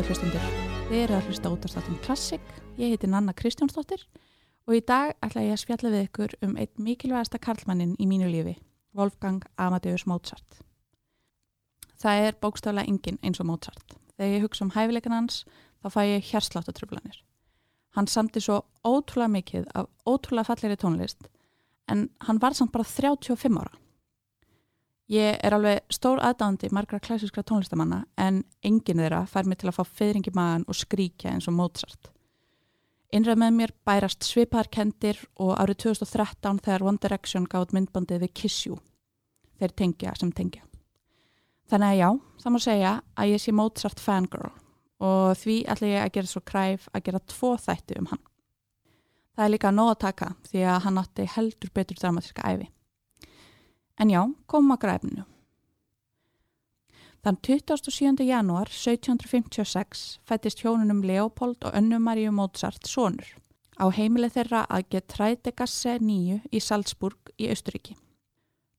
góður hlustundur. Þið eru að hlusta út af státum Klassik. Ég heiti Nanna Kristjánsdóttir og í dag ætla ég að spjalla við ykkur um eitt mikilvægasta karlmannin í mínu lífi, Wolfgang Amadeus Mozart. Það er bókstaflega engin eins og Mozart. Þegar ég hugsa um hæfileikan hans, þá fæ ég hérsláttutrublanir. Hann samti svo ótrúlega mikið af ótrúlega falleri tónlist, en hann var samt bara 35 ára. Ég er alveg stór aðdándi margra klassískra tónlistamanna en enginn þeirra fær mig til að fá feyringi magan og skríkja eins og Mozart. Innræð með mér bærast svipaðarkendir og árið 2013 þegar One Direction gátt myndbandið við Kiss You. Þeir tengja sem tengja. Þannig að já, það má segja að ég sé Mozart fangirl og því ætla ég að gera svo kræf að gera tvo þætti um hann. Það er líka nóg að taka því að hann átti heldur betur dramatíska æfi. En já, komum að græfninu. Þann 27. janúar 1756 fættist hjónunum Leopold og Önnu Maríu Mozart sonur á heimilið þeirra að Getrætegasse 9 í Salzburg í Östuríki.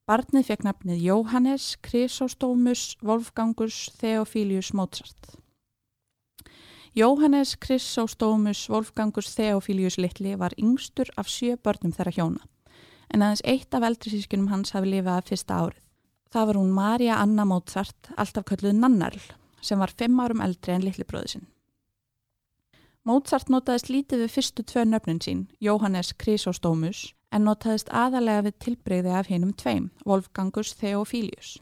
Barnið fekk nafnið Jóhannes Chrysostómus Wolfgangus Theophilius Mozart. Jóhannes Chrysostómus Wolfgangus Theophilius Littli var yngstur af sjö börnum þeirra hjóna en aðeins eitt af eldri sískunum hans hafi lifað að fyrsta árið. Það var hún Marja Anna Mozart, alltaf kölluð Nannarl, sem var fimm árum eldri en litli bróði sinn. Mozart notaðist lítið við fyrstu tvö nöfnin sín, Jóhannes Chrysostómus, en notaðist aðalega við tilbreyði af hinnum tveim, Wolfgangus Theophilius.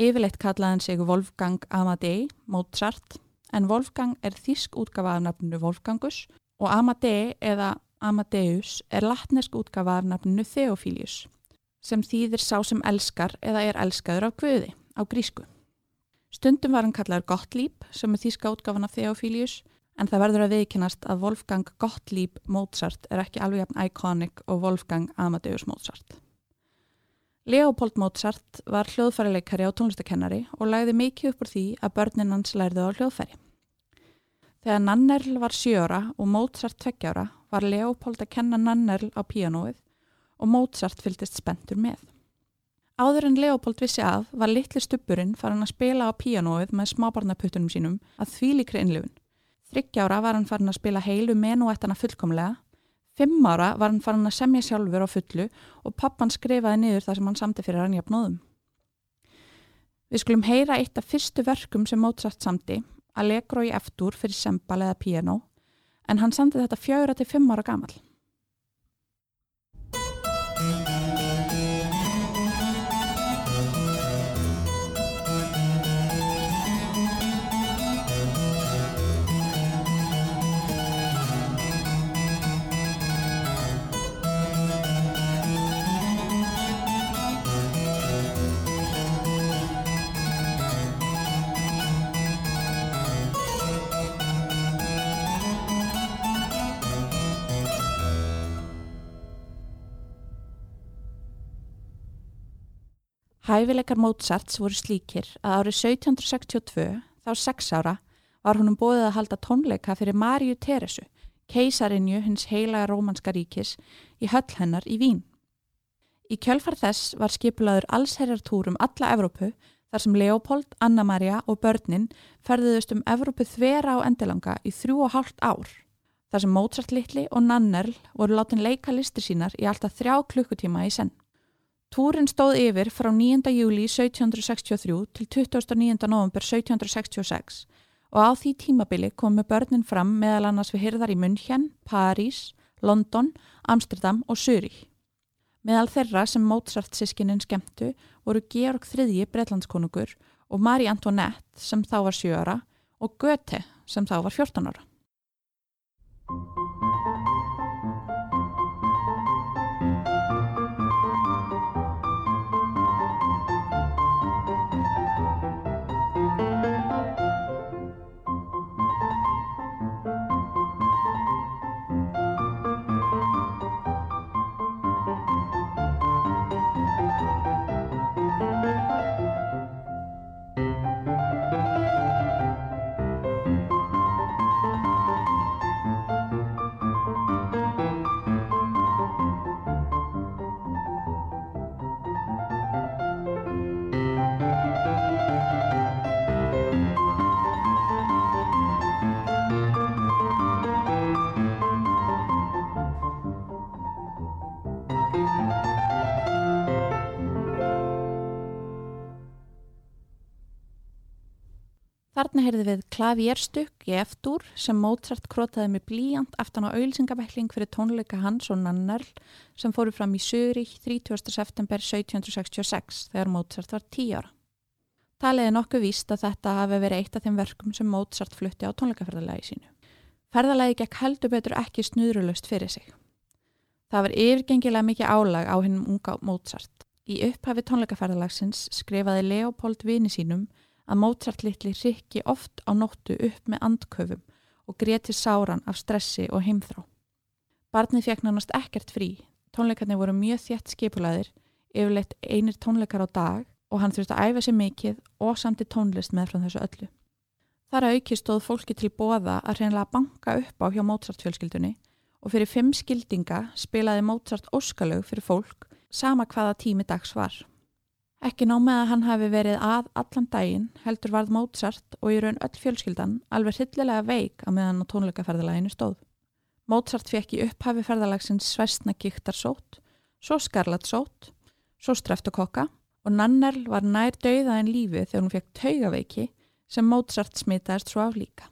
Yfirleitt kallaði hann sig Wolfgang Amadei, Mozart, en Wolfgang er þísk útgafa af nafninu Wolfgangus og Amadei eða Amadeus er latnesk útgafa af nafninu Theophilius sem þýðir sá sem elskar eða er elskaður af Guði á grísku. Stundum var hann kallaður Gottlieb sem er þýska útgafan af Theophilius en það verður að viðkynast að Wolfgang Gottlieb Mozart er ekki alveg jafn iconic og Wolfgang Amadeus Mozart. Leopold Mozart var hljóðfærileikari á tónlistakennari og lagði mikið upp úr því að börnin hans lærði á hljóðfæri. Þegar Nannerl var sjöra og Mozart tveggjára var Leopold að kenna Nannerl á píanóið og Mozart fylgist spentur með. Áður en Leopold vissi að var litli stupurinn farin að spila á píanóið með smábarnaputtunum sínum að þvílikri innlifun. Þryggjára var hann farin að spila heilu menuættana fullkomlega, fimm ára var hann farin að semja sjálfur á fullu og pappan skrifaði niður það sem hann samti fyrir hann jafnóðum. Við skulum heyra eitt af fyrstu verkum sem Mozart samti, Allegro í eftir fyrir sembal eða piano en hann sendi þetta fjögra til fimm ára gamal. Hæfileikar Mozarts voru slíkir að árið 1762, þá sex ára, var húnum bóðið að halda tónleika fyrir Marju Teresu, keisarinju hins heilaga rómanska ríkis, í höll hennar í Vín. Í kjölfar þess var skipulaður allsherjartúrum alla Evrópu þar sem Leopold, Anna-Maria og börnin ferðuðust um Evrópu þvera á endilanga í þrjú og hálft ár. Þar sem Mozart litli og Nannerl voru látin leika listir sínar í alltaf þrjá klukkutíma í senn. Túrin stóð yfir frá 9. júli 1763 til 29. november 1766 og á því tímabili komu börnin fram meðal annars við hyrðar í München, París, London, Amsterdam og Zürich. Meðal þeirra sem Mozart sískininn skemmtu voru Georg III Breitlandskonungur og Marie Antoinette sem þá var 7 ára og Goethe sem þá var 14 ára. Þarna heyrði við klavérstykk í eftir sem Mozart krótaði með blíjant aftan á auðlýsingabækling fyrir tónleika hans og Nannarl sem fóru fram í Sörík 30. september 1766 þegar Mozart var 10 ára. Taliði nokkuð víst að þetta hafi verið eitt af þeim verkum sem Mozart flutti á tónleikaferðalagi sínu. Ferðalagi gekk heldur betur ekki snuðrulust fyrir sig. Það var yfirgengilega mikið álag á hennum unga Mozart. Í upphafi tónleikaferðalagsins skrifaði Leopold vini sínum að Mozart litli rikki oft á nóttu upp með andköfum og greti sáran af stressi og heimþrá. Barnið fekk nánast ekkert frí, tónleikarnir voru mjög þjætt skipulaðir, yfirleitt einir tónleikar á dag og hann þurfti að æfa sér mikið og samti tónlist með frá þessu öllu. Þar auki stóð fólki til bóða að reynilega banka upp á hjá Mozart fjölskyldunni og fyrir fimm skildinga spilaði Mozart óskalög fyrir fólk sama hvaða tími dags var. Ekki nómið að hann hafi verið að allan daginn heldur varð Mozart og í raun öll fjölskyldan alveg hillilega veik að meðan á tónleikaferðalaginu stóð. Mozart fekk í upphafi ferðalagsins svæstna gíktarsót, svo skarlatsót, svo streftukokka og Nannerl var nær dauða en lífi þegar hún fekk taugaveiki sem Mozart smitaðist svo af líka.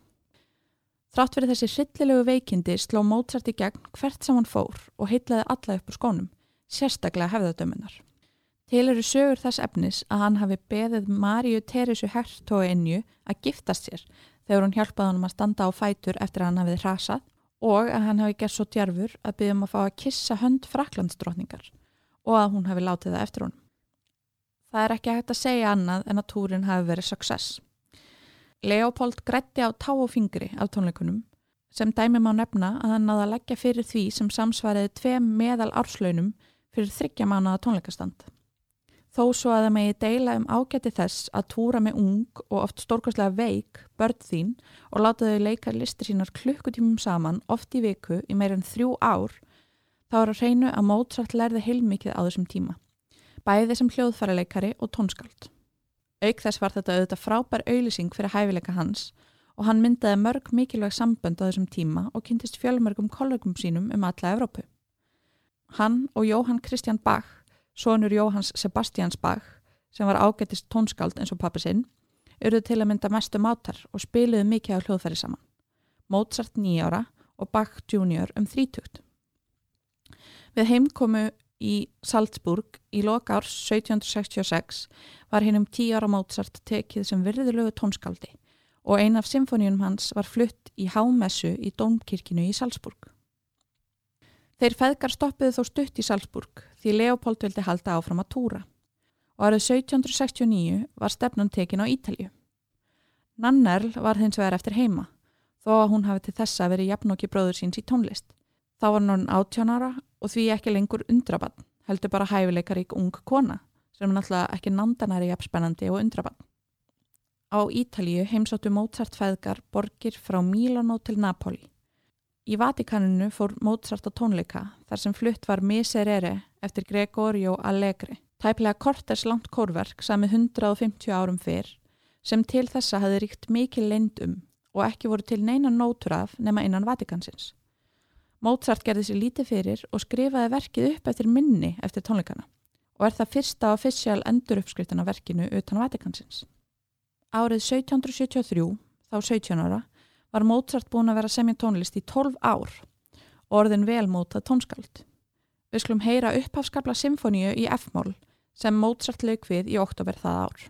Þrátt fyrir þessi hryllilegu veikindi sló Mozart í gegn hvert sem hann fór og heitlaði alla upp úr skónum, sérstaklega hefðadömunar. Til eru sögur þess efnis að hann hafi beðið Maríu Teresu Hertóinju að giftast sér þegar hún hjálpaði hann að standa á fætur eftir að hann hafið hrasað og að hann hafi gert svo djarfur að byggja um að fá að kissa hönd fraklandsdrótningar og að hún hafi látið það eftir hún. Það er ekki hægt að segja annað en að túrin hafi verið success. Leopold grætti á tá og fingri af tónleikunum sem dæmi má nefna að hann náða að leggja fyrir því sem samsvariði tveim meðal árslaunum fyrir þryggja mánuða tónleikastand. Þó svo að það megi deila um ágæti þess að túra með ung og oft stórkastlega veik börn þín og láta þau leika listir sínar klukkutímum saman oft í viku í meirinn þrjú ár, þá er að reynu að Mozart lærði heilmikið á þessum tíma, bæði sem hljóðfæraleikari og tónskald. Auk þess var þetta auðvitað frábær auðlýsing fyrir hæfileika hans og hann myndaði mörg mikilvæg sambönd á þessum tíma og kynntist fjölmörgum kollegum sínum um alla Evrópu. Hann og Jóhann Kristján Bach sonur Jóhans Sebastians Bach sem var ágættist tónskald eins og pappi sinn, eruð til að mynda mestu mátar og spiliðu mikið á hljóðfæri saman. Mozart nýjára og Bach junior um þrítugt. Við heimkomu í Salzburg í loka árs 1766 var hinn um tí ára Mozart tekið sem virðulegu tónskaldi og ein af symfóníunum hans var flutt í hámessu í Dómkirkinu í Salzburg. Þeir feðgar stoppiðu þó stutt í Salzburg því Leopold vildi halda áfram að túra og árið 1769 var stefnan tekin á Ítalju. Nannerl var hins vegar eftir heima þó að hún hafi til þessa verið jafnokki bróður síns í tónlist. Þá var hann átjónara og því ekki lengur undrabann, heldur bara hæfileikarík ung kona sem náttúrulega ekki nandanæri jafnspennandi og undrabann. Á Ítalju heimsáttu Mozart feðgar borgir frá Milano til Napoli Í Vatikaninu fór Mozart á tónleika þar sem flutt var Miserere eftir Gregorio Allegri, tæplega korters langt kórverk sami 150 árum fyrr sem til þessa hafi ríkt mikið leindum og ekki voru til neina nótur af nema innan Vatikansins. Mozart gerði sér lítið fyrir og skrifaði verkið upp eftir minni eftir tónleikana og er það fyrsta ofisjál enduruppskriftin af verkinu utan Vatikansins. Árið 1773, þá 17 ára, var Mozart búin að vera semja tónlist í 12 ár og orðin velmótað tónskald. Við skulum heyra upphafskapla symfoníu í F-mól sem Mozart lög við í oktober það ár.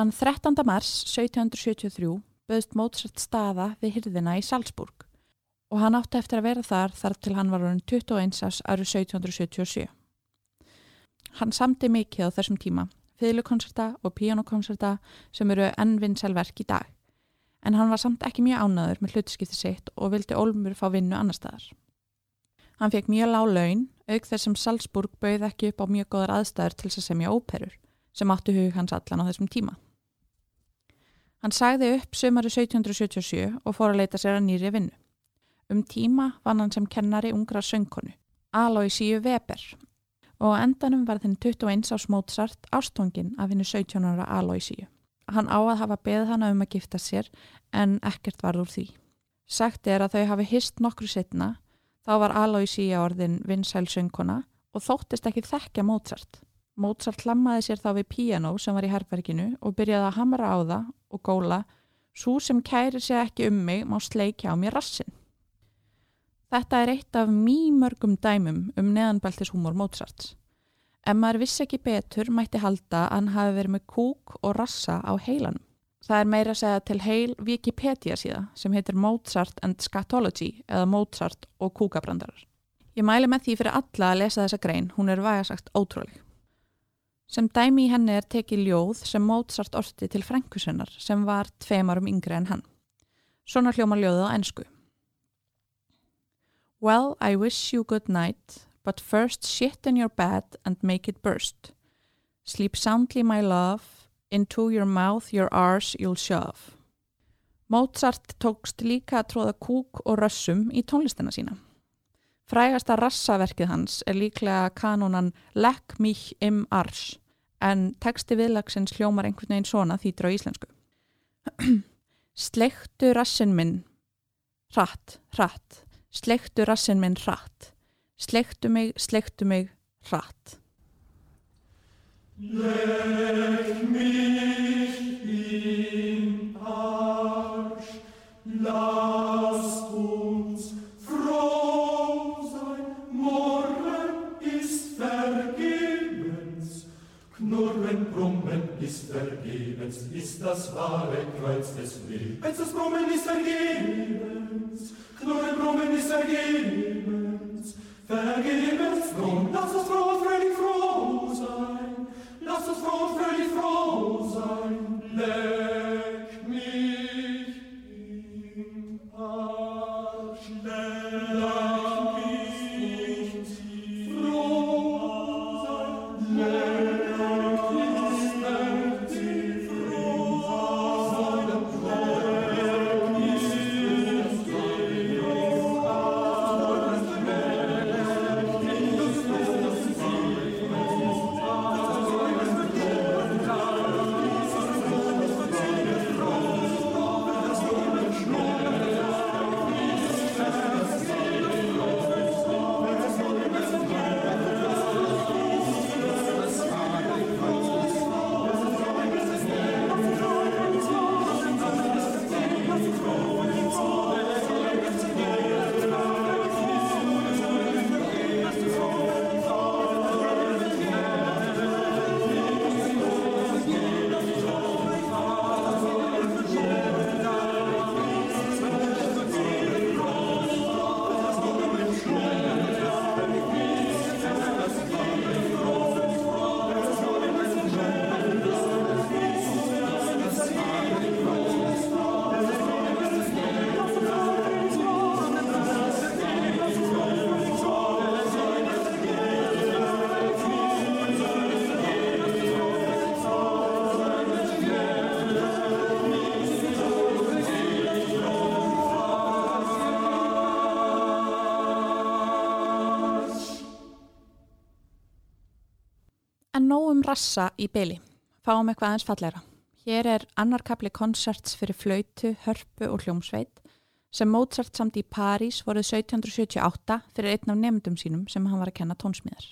Þann 13. mars 1773 böðst Mozart staða við hyrðina í Salzburg og hann átti eftir að vera þar þar til hann var orðin 21 ás árið 1777. Hann samti mikið á þessum tíma, fiðlukonserta og píanokonserta sem eru ennvinnselverk í dag, en hann var samt ekki mjög ánaður með hlutskipti sitt og vildi Olmur fá vinnu annar staðar. Hann fekk mjög lág laun, auk þess sem Salzburg bauð ekki upp á mjög góðar aðstæður til þess að semja óperur, sem áttu hug hans allan á þessum tíma. Hann sagði upp sömari 1777 og fór að leita sér að nýri vinnu. Um tíma vann hann sem kennari ungra söngkonu, Aloysíu Weber, og endanum var þinn 21 ás Mozart ástofngin af hennu 17 ára Aloysíu. Hann á að hafa beð hana um að gifta sér en ekkert var úr því. Sagt er að þau hafi hist nokkru setna, þá var Aloysíu orðin vinsæl söngkona og þóttist ekki þekkja Mozart. Mozart hlammaði sér þá við piano sem var í herrverkinu og byrjaði að hamra á það og góla Svo sem kæri sér ekki um mig má sleikja á mér rassin. Þetta er eitt af mýmörgum dæmum um neðanbeltishúmor Mozarts. Ef maður vissi ekki betur mætti halda að hann hafi verið með kúk og rassa á heilanum. Það er meira að segja til heil Wikipedia síða sem heitir Mozart and Scatology eða Mozart og kúkabrandarar. Ég mæli með því fyrir alla að lesa þessa grein, hún er vægasagt ótrúleg. Sem dæmi í henni er tekið ljóð sem Mozart orti til frænkusinnar sem var tveimarum yngre en hann. Svona hljóma ljóðu á ennsku. Well, I wish you good night, but first shit in your bed and make it burst. Sleep soundly, my love, into your mouth your arse you'll shove. Mozart tókst líka að tróða kúk og rössum í tónlistina sína. Frægasta rassaverkið hans er líklega kanónan Leck mich im Arsch, en texti viðlagsins hljómar einhvern veginn svona þýtur á íslensku. Sleiktu rassin minn, hratt, hratt. Sleiktu rassin minn hratt. Sleiktu mig, sleiktu mig hratt. Leck mich in Arsch, lass Knurren, brummen ist vergebens, ist das wahre Kreuz des Lebens. Das Brummen ist vergebens. Knurren, Brummen ist vergebens, vergebens drum. Lass uns froh und fröhlich froh sein, lass uns froh und fröhlich froh sein. Leck Nógum rassa í byli. Fáum eitthvað aðeins falleira. Hér er annar kapli konserts fyrir flautu, hörpu og hljómsveit sem Mozart samt í París voruð 1778 fyrir einn af nefndum sínum sem hann var að kenna tónsmíðar.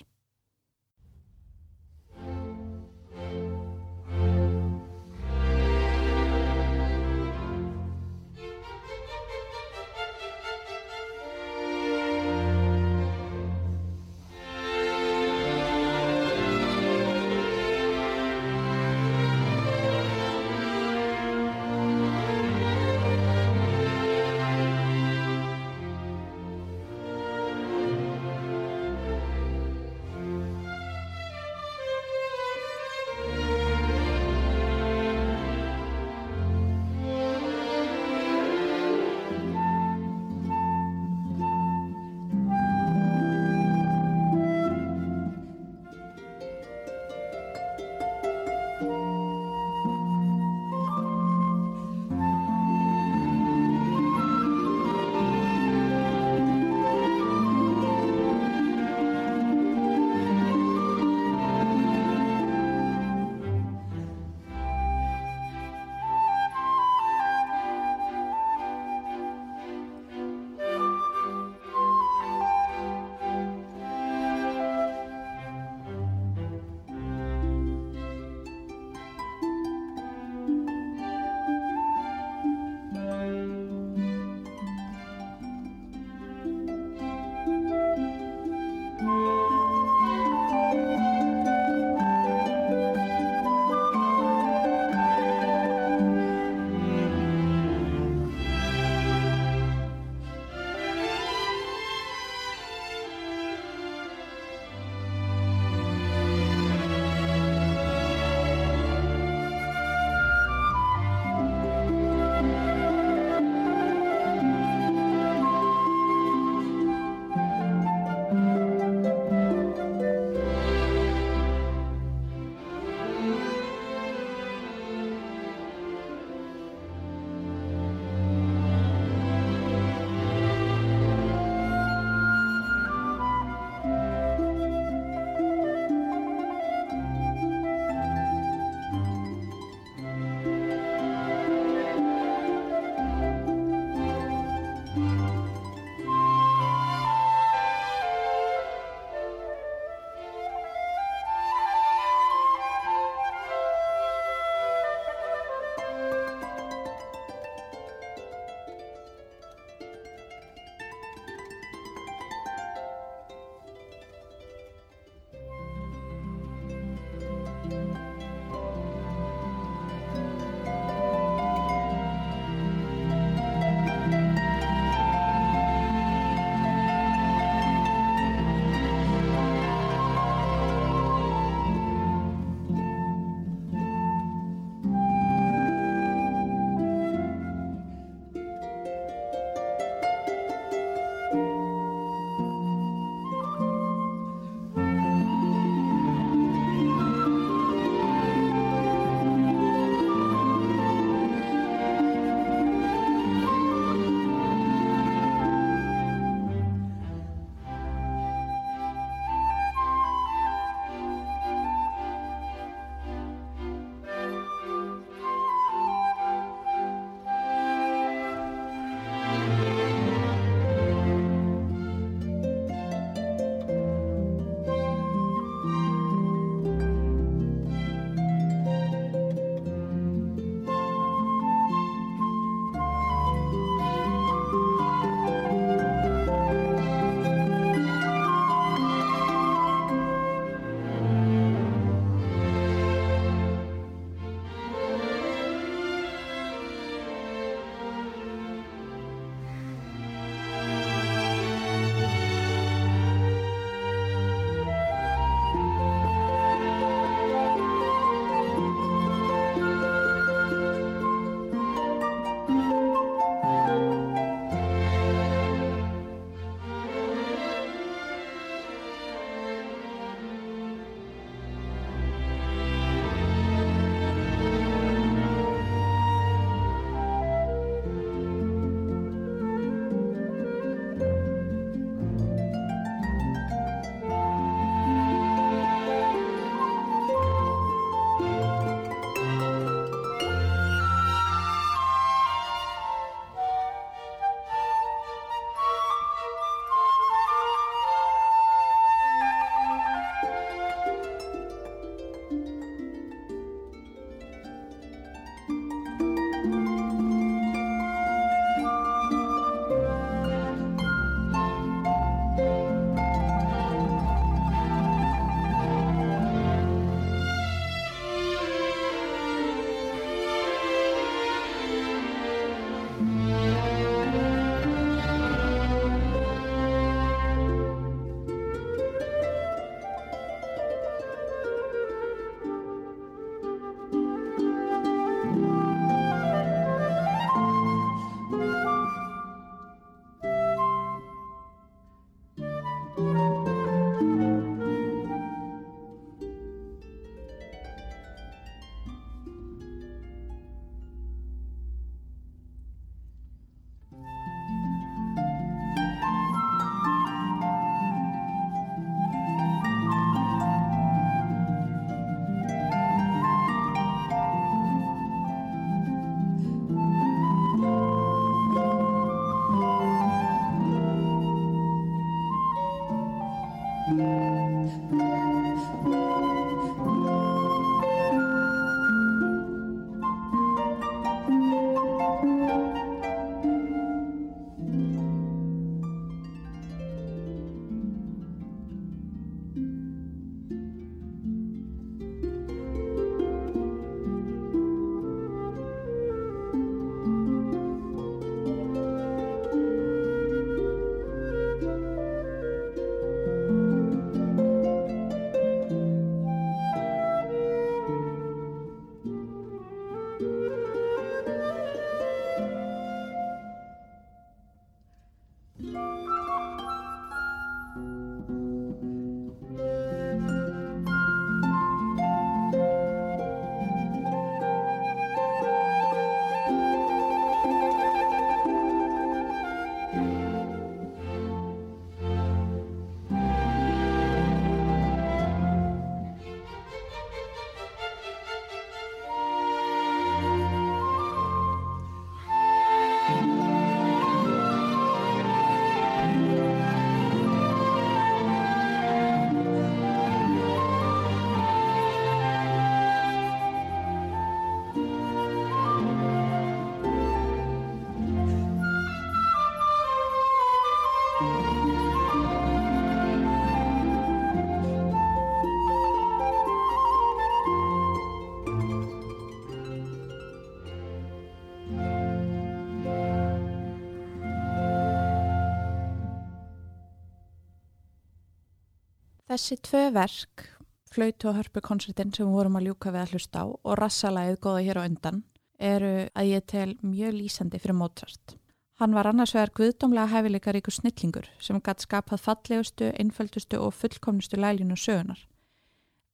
Þessi tvö verk, flautu og hörpu koncertin sem við vorum að ljúka við að hlusta á og rassalæðið góða hér á undan, eru að ég tel mjög lýsandi fyrir Mozart. Hann var annars vegar guðdómlega hæfileika ríkur snillingur sem gætt skapað fallegustu, einföldustu og fullkomnustu lælinu sögunar.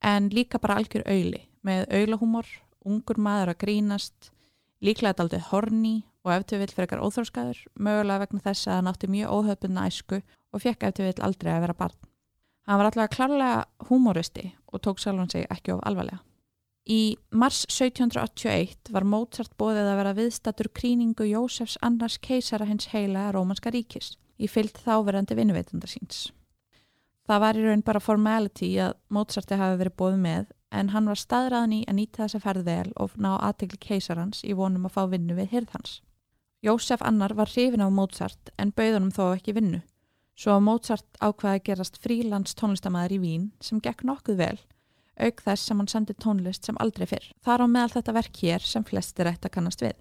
En líka bara algjör auðli með auðlahúmor, ungur maður að grínast, líklega daldið horni og eftir vill frekar óþróskaður, mögulega vegna þess að hann átti mjög óhöfbunna æsku og fekk eftir vill aldrei að vera barn. Hann var allavega klárlega húmoristi og tók sjálfan sig ekki of alvarlega. Í mars 1781 var Mozart bóðið að vera viðstatur kríningu Jósefs annars keisara hins heila Rómanska ríkis í fyllt þáverandi vinnuveitanda síns. Það var í raun bara formality að Mozarti hafi verið bóðið með en hann var staðræðan í að nýta þess að ferð vel og ná aðtegli keisarans í vonum að fá vinnu við hirðhans. Jósef annar var hrifin á Mozart en bauðunum þó ekki vinnu. Svo Mozart ákvaði að gerast frílands tónlistamæður í Vín sem gekk nokkuð vel, auk þess sem hann sendi tónlist sem aldrei fyrr. Þar á meðal þetta verk hér sem flestir ætti að kannast við.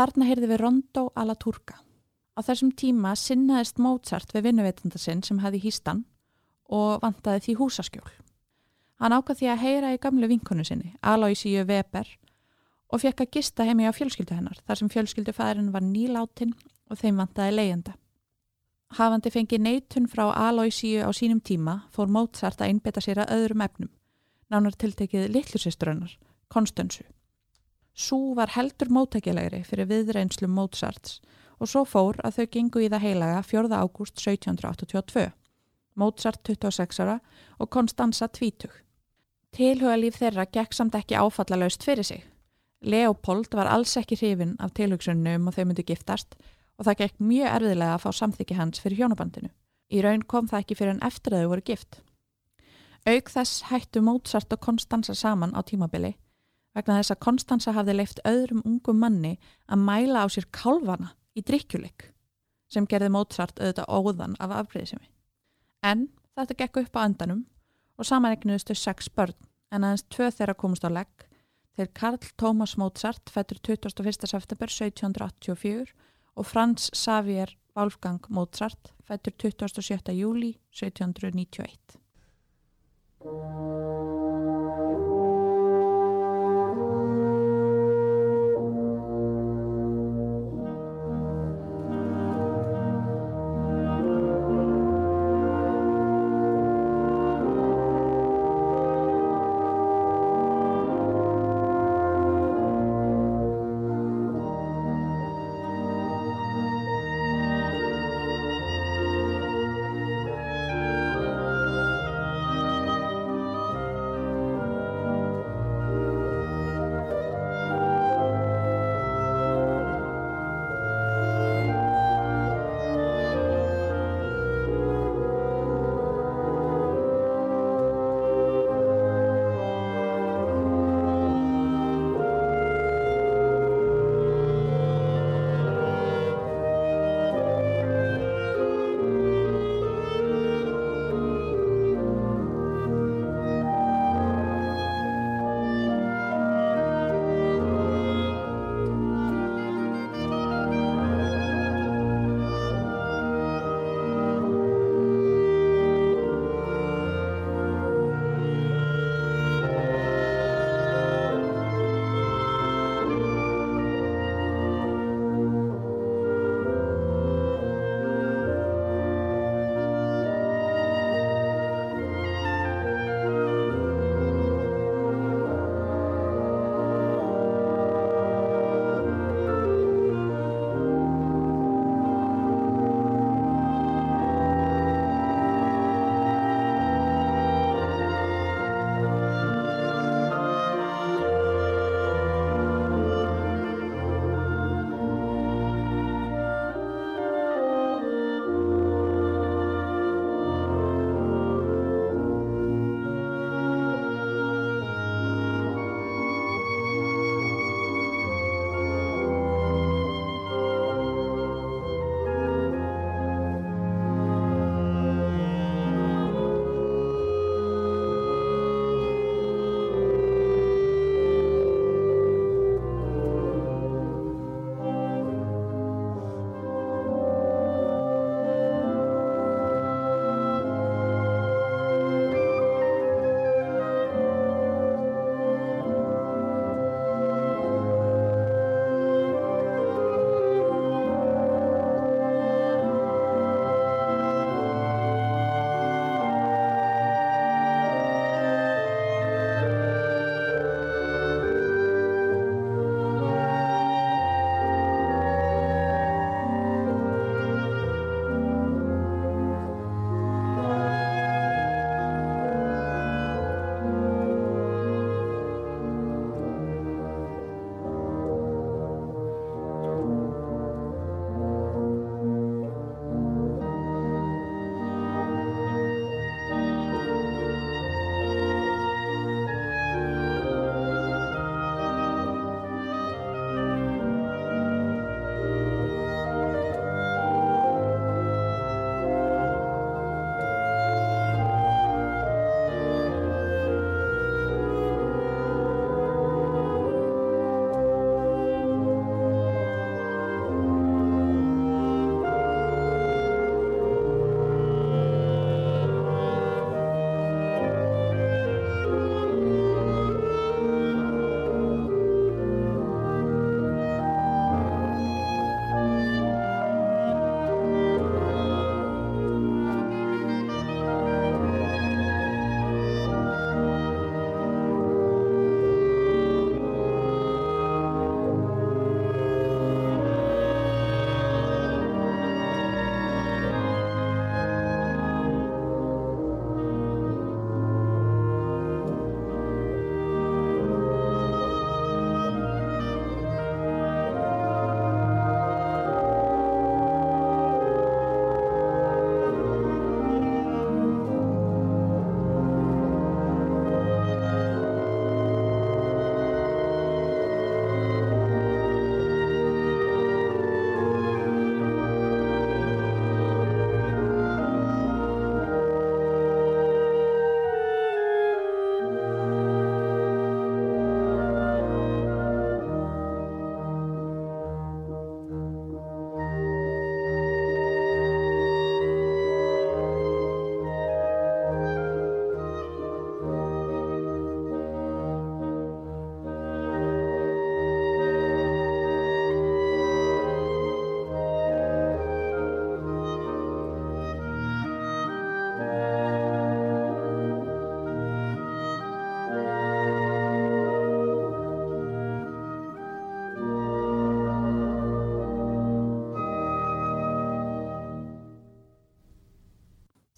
Þarna heyrði við Rondo alla Turka. Á þessum tíma sinnaðist Mozart við vinnuveitanda sinn sem hefði hýstan og vantaði því húsaskjól. Hann ákvað því að heyra í gamlu vinkonu sinni, Aloysíu Weber, og fekk að gista heimi á fjölskyldu hennar þar sem fjölskyldufæðurinn var nýláttinn og þeim vantaði leiðenda. Hafandi fengið neitun frá Aloysíu á sínum tíma fór Mozart að innbeta sér að öðrum efnum, nánar tiltekið litlusistrunnar, Konstansu. Sú var heldur móttækjalegri fyrir viðreynslu Mozarts og svo fór að þau gengu í það heilaga 4. ágúst 1782. Mozart 26 ára og Konstanza 20. Tilhuga líf þeirra gekk samt ekki áfallalaust fyrir sig. Leopold var alls ekki hrifin af tilhugsunni um að þau myndi giftast og það gekk mjög erfiðlega að fá samþykki hans fyrir hjónabandinu. Í raun kom það ekki fyrir en eftir að þau voru gift. Auk þess hættu Mozart og Konstanza saman á tímabili vegna þess að Konstanza hafði leift öðrum ungum manni að mæla á sér kálvana í drikkjuleik sem gerði Mozart auðvitað óðan af afbreyðisemi. En þetta gekk upp á andanum og samanegnuðustu sex börn en aðeins tvö þeirra komust á legg þegar Karl Thomas Mozart fættur 21. september 1784 og Franz Xavier Wolfgang Mozart fættur 27. júli 1791.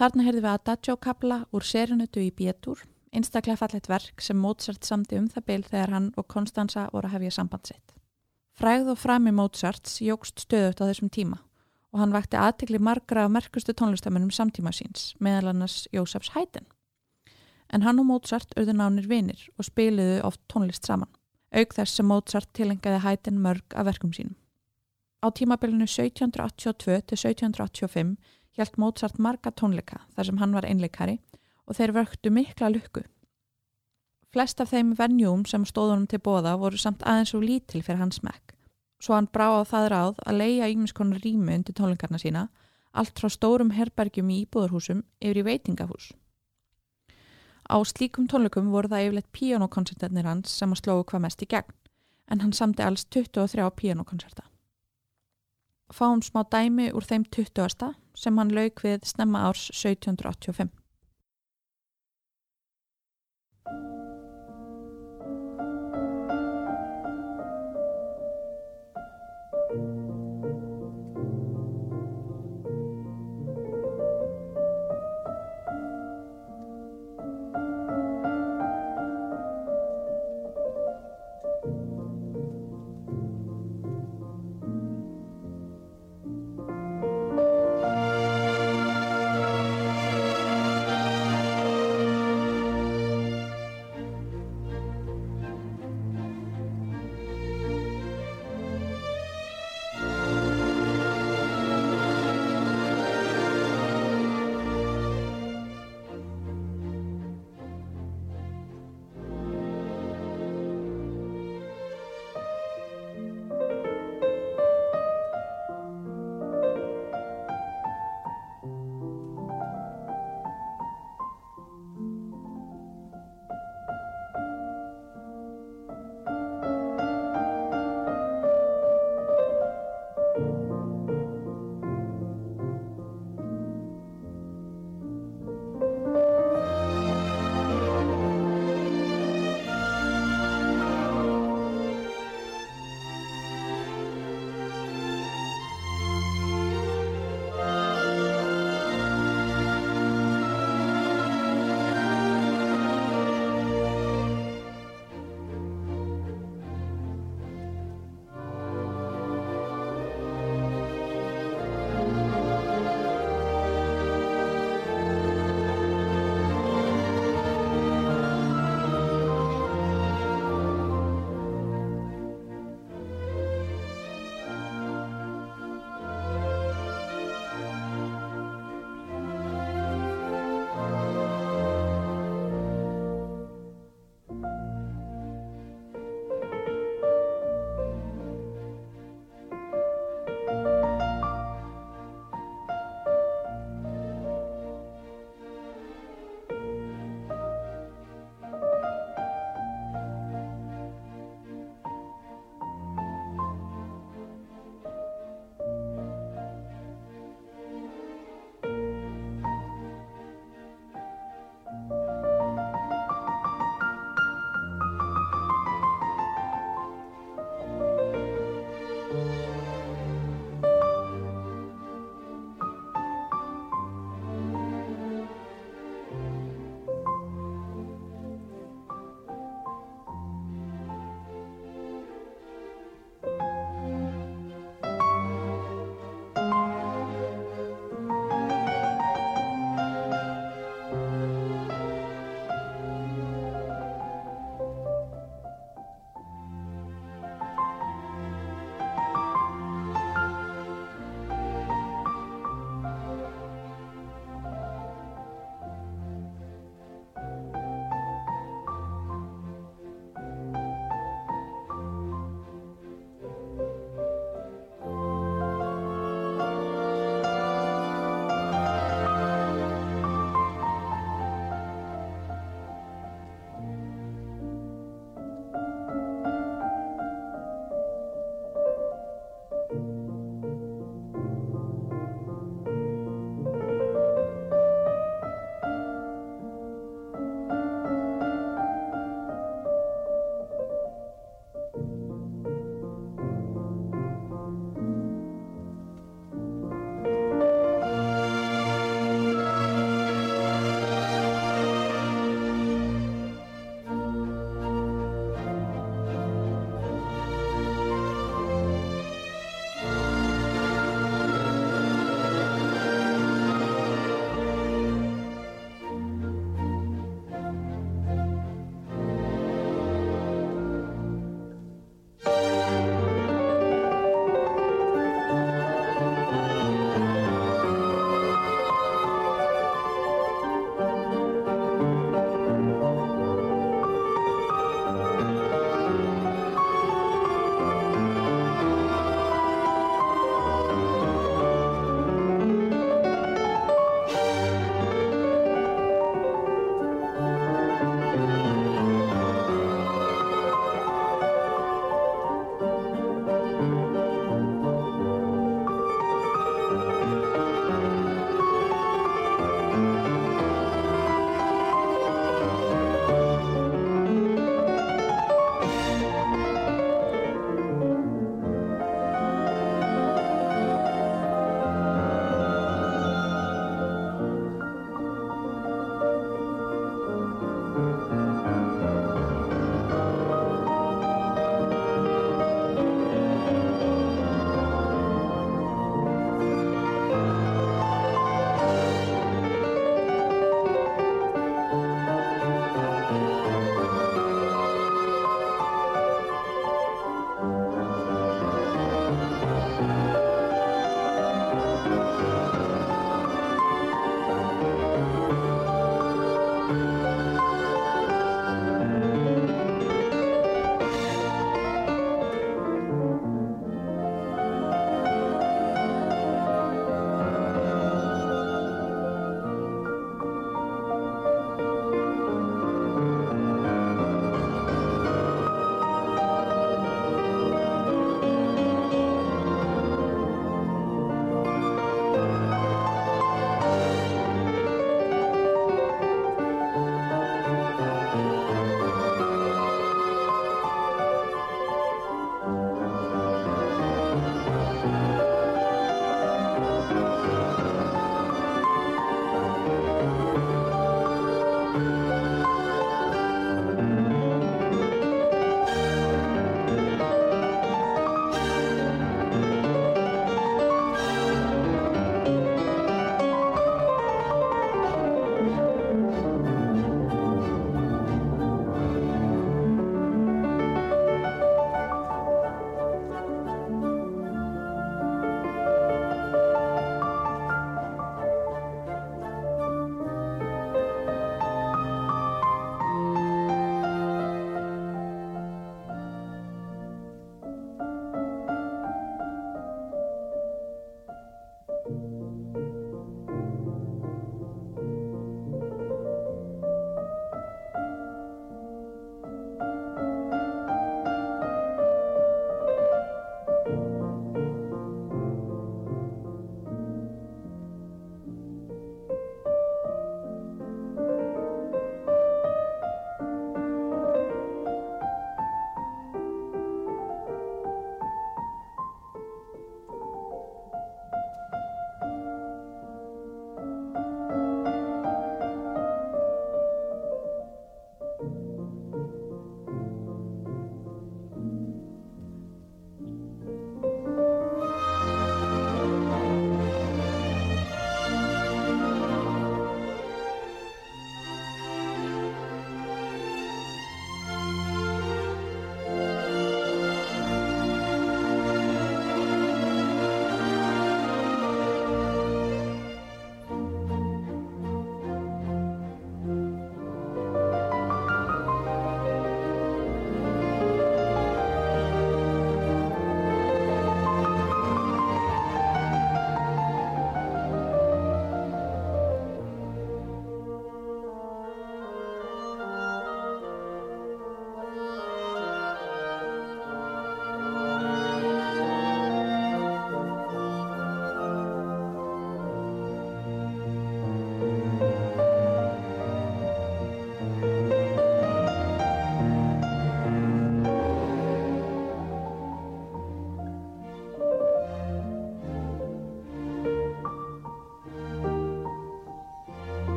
Þarna heyrðum við Adagio kabla úr Serenutu í Bétur, einstaklega fallet verk sem Mozart samti um það byl þegar hann og Konstanza voru að hefja samband sitt. Fræð og frami Mozarts jógst stöðut á þessum tíma og hann vakti aðtekli margra af merkustu tónlistamennum samtíma síns, meðal annars Jósefs Hæten. En hann og Mozart auðu nánir vinir og spiliðu oft tónlist saman, auk þess sem Mozart tilengaði Hæten mörg af verkum sínum. Á tímabilinu 1782 til 1785 hjælt Mozart marga tónleika þar sem hann var einleikari og þeir vöktu mikla lukku. Flest af þeim venjúum sem stóðunum til bóða voru samt aðeins og lítil fyrir hans mekk. Svo hann brá á það ráð að leia ímiskonar rými undir tónleikarna sína, allt frá stórum herbergjum í íbúðarhúsum yfir í veitingahús. Á slíkum tónleikum voru það yfirleitt píanokoncertarnir hans sem að slóu hvað mest í gegn, en hann samti alls 23 píanokoncerta. Fáum smá dæmi úr þeim 20. sem hann lauk við snemma árs 1785.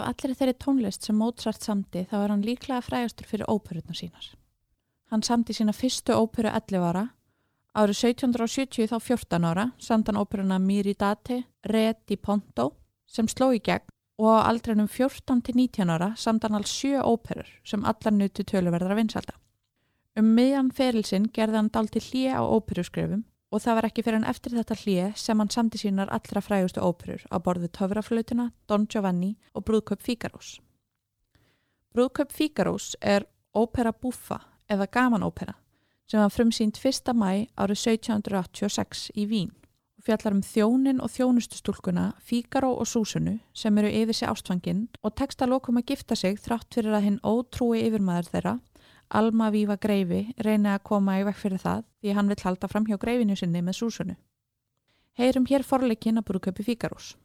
Af allir þeirri tónlist sem Mozart samti þá er hann líklega frægastur fyrir óperutna sínar. Hann samti sína fyrstu óperu 11 ára, árið 1770 þá 14 ára, samt hann óperuna Miridate, Re di Ponto sem sló í gegn og á aldrinum 14 til 19 ára samt hann alls sjö óperur sem allar nutu töluverðar að vinsalda. Um miðjan ferilsinn gerði hann dál til hlýja á óperuskrefum og það var ekki fyrir hann eftir þetta hlýja sem hann samti sínar allra frægustu óperur á borðu Töfraflautuna, Don Giovanni og Brúðköp Fíkarós. Brúðköp Fíkarós er ópera buffa eða gamanópera sem var frumsýnd 1. mæ árið 1786 í Vín og fjallar um þjónin og þjónustustúlkuna Fíkaró og Súsunu sem eru yfir sig ástfanginn og tekst að lokum að gifta sig þrátt fyrir að hinn ótrúi yfirmaður þeirra Alma Víva Greifi reyni að koma í vekk fyrir það því hann vill halda fram hjá Greifinu sinni með Súsunu. Heyrum hér forleikin að brúköpi Fíkarós.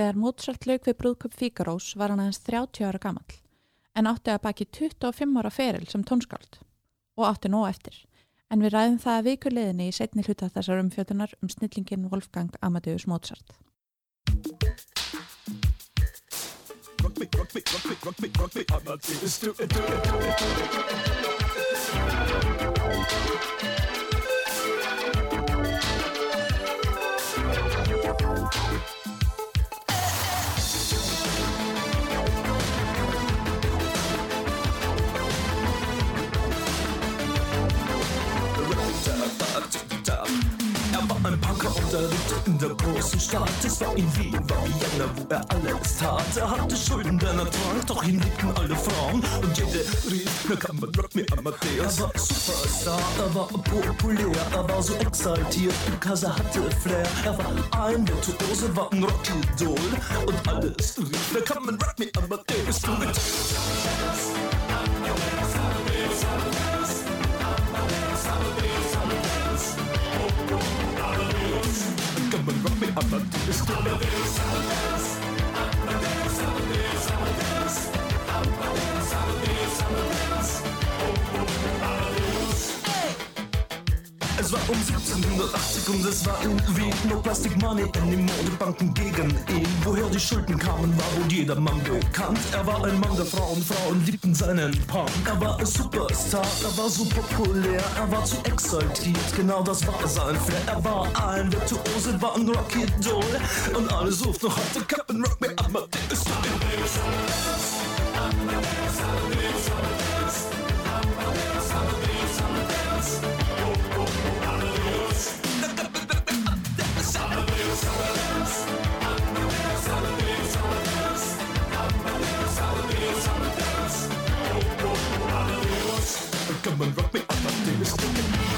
Þegar Mozart lauk við brúðköp Fíkarós var hann aðeins 30 ára gamall en átti að baki 25 ára feril sem tónskáld og átti nóg eftir. En við ræðum það að vikurleðinni í setni hluta þessar umfjötunar um snillingin Wolfgang Amadeus Mozart. rock er lebte in der großen Stadt. Es war in Wien, war Vienna, wo er alles tat. Er hatte Schulden, denn er trank, doch ihn liebten alle Frauen. Und jede rief, na kann man rock me Amadeus. Er war Superstar, er war populär, er war so exaltiert, because er hatte Flair. Er war ein Virtuose, war ein Rockidol. Und alles rief, na kann man rock me Amadeus. Samba, come Amadeus, Amadeus, Amadeus, Amadeus, Amadeus, Amadeus, Amadeus, Amadeus, Amadeus, Amadeus, Amadeus, Es war um 1780 und es war Wien No Plastic Money anymore, die Banken gegen ihn. Woher die Schulden kamen, war wohl jedermann bekannt. Er war ein Mann der Frauen, Frauen liebten seinen Punk. Er war ein Superstar, er war so populär Er war zu exaltiert, genau das war sein Flair. Er war ein Virtuose, war ein Rocky Doll Und alle suchten noch heute Captain Rock Me Amadeus Come and rock me up, my dearest.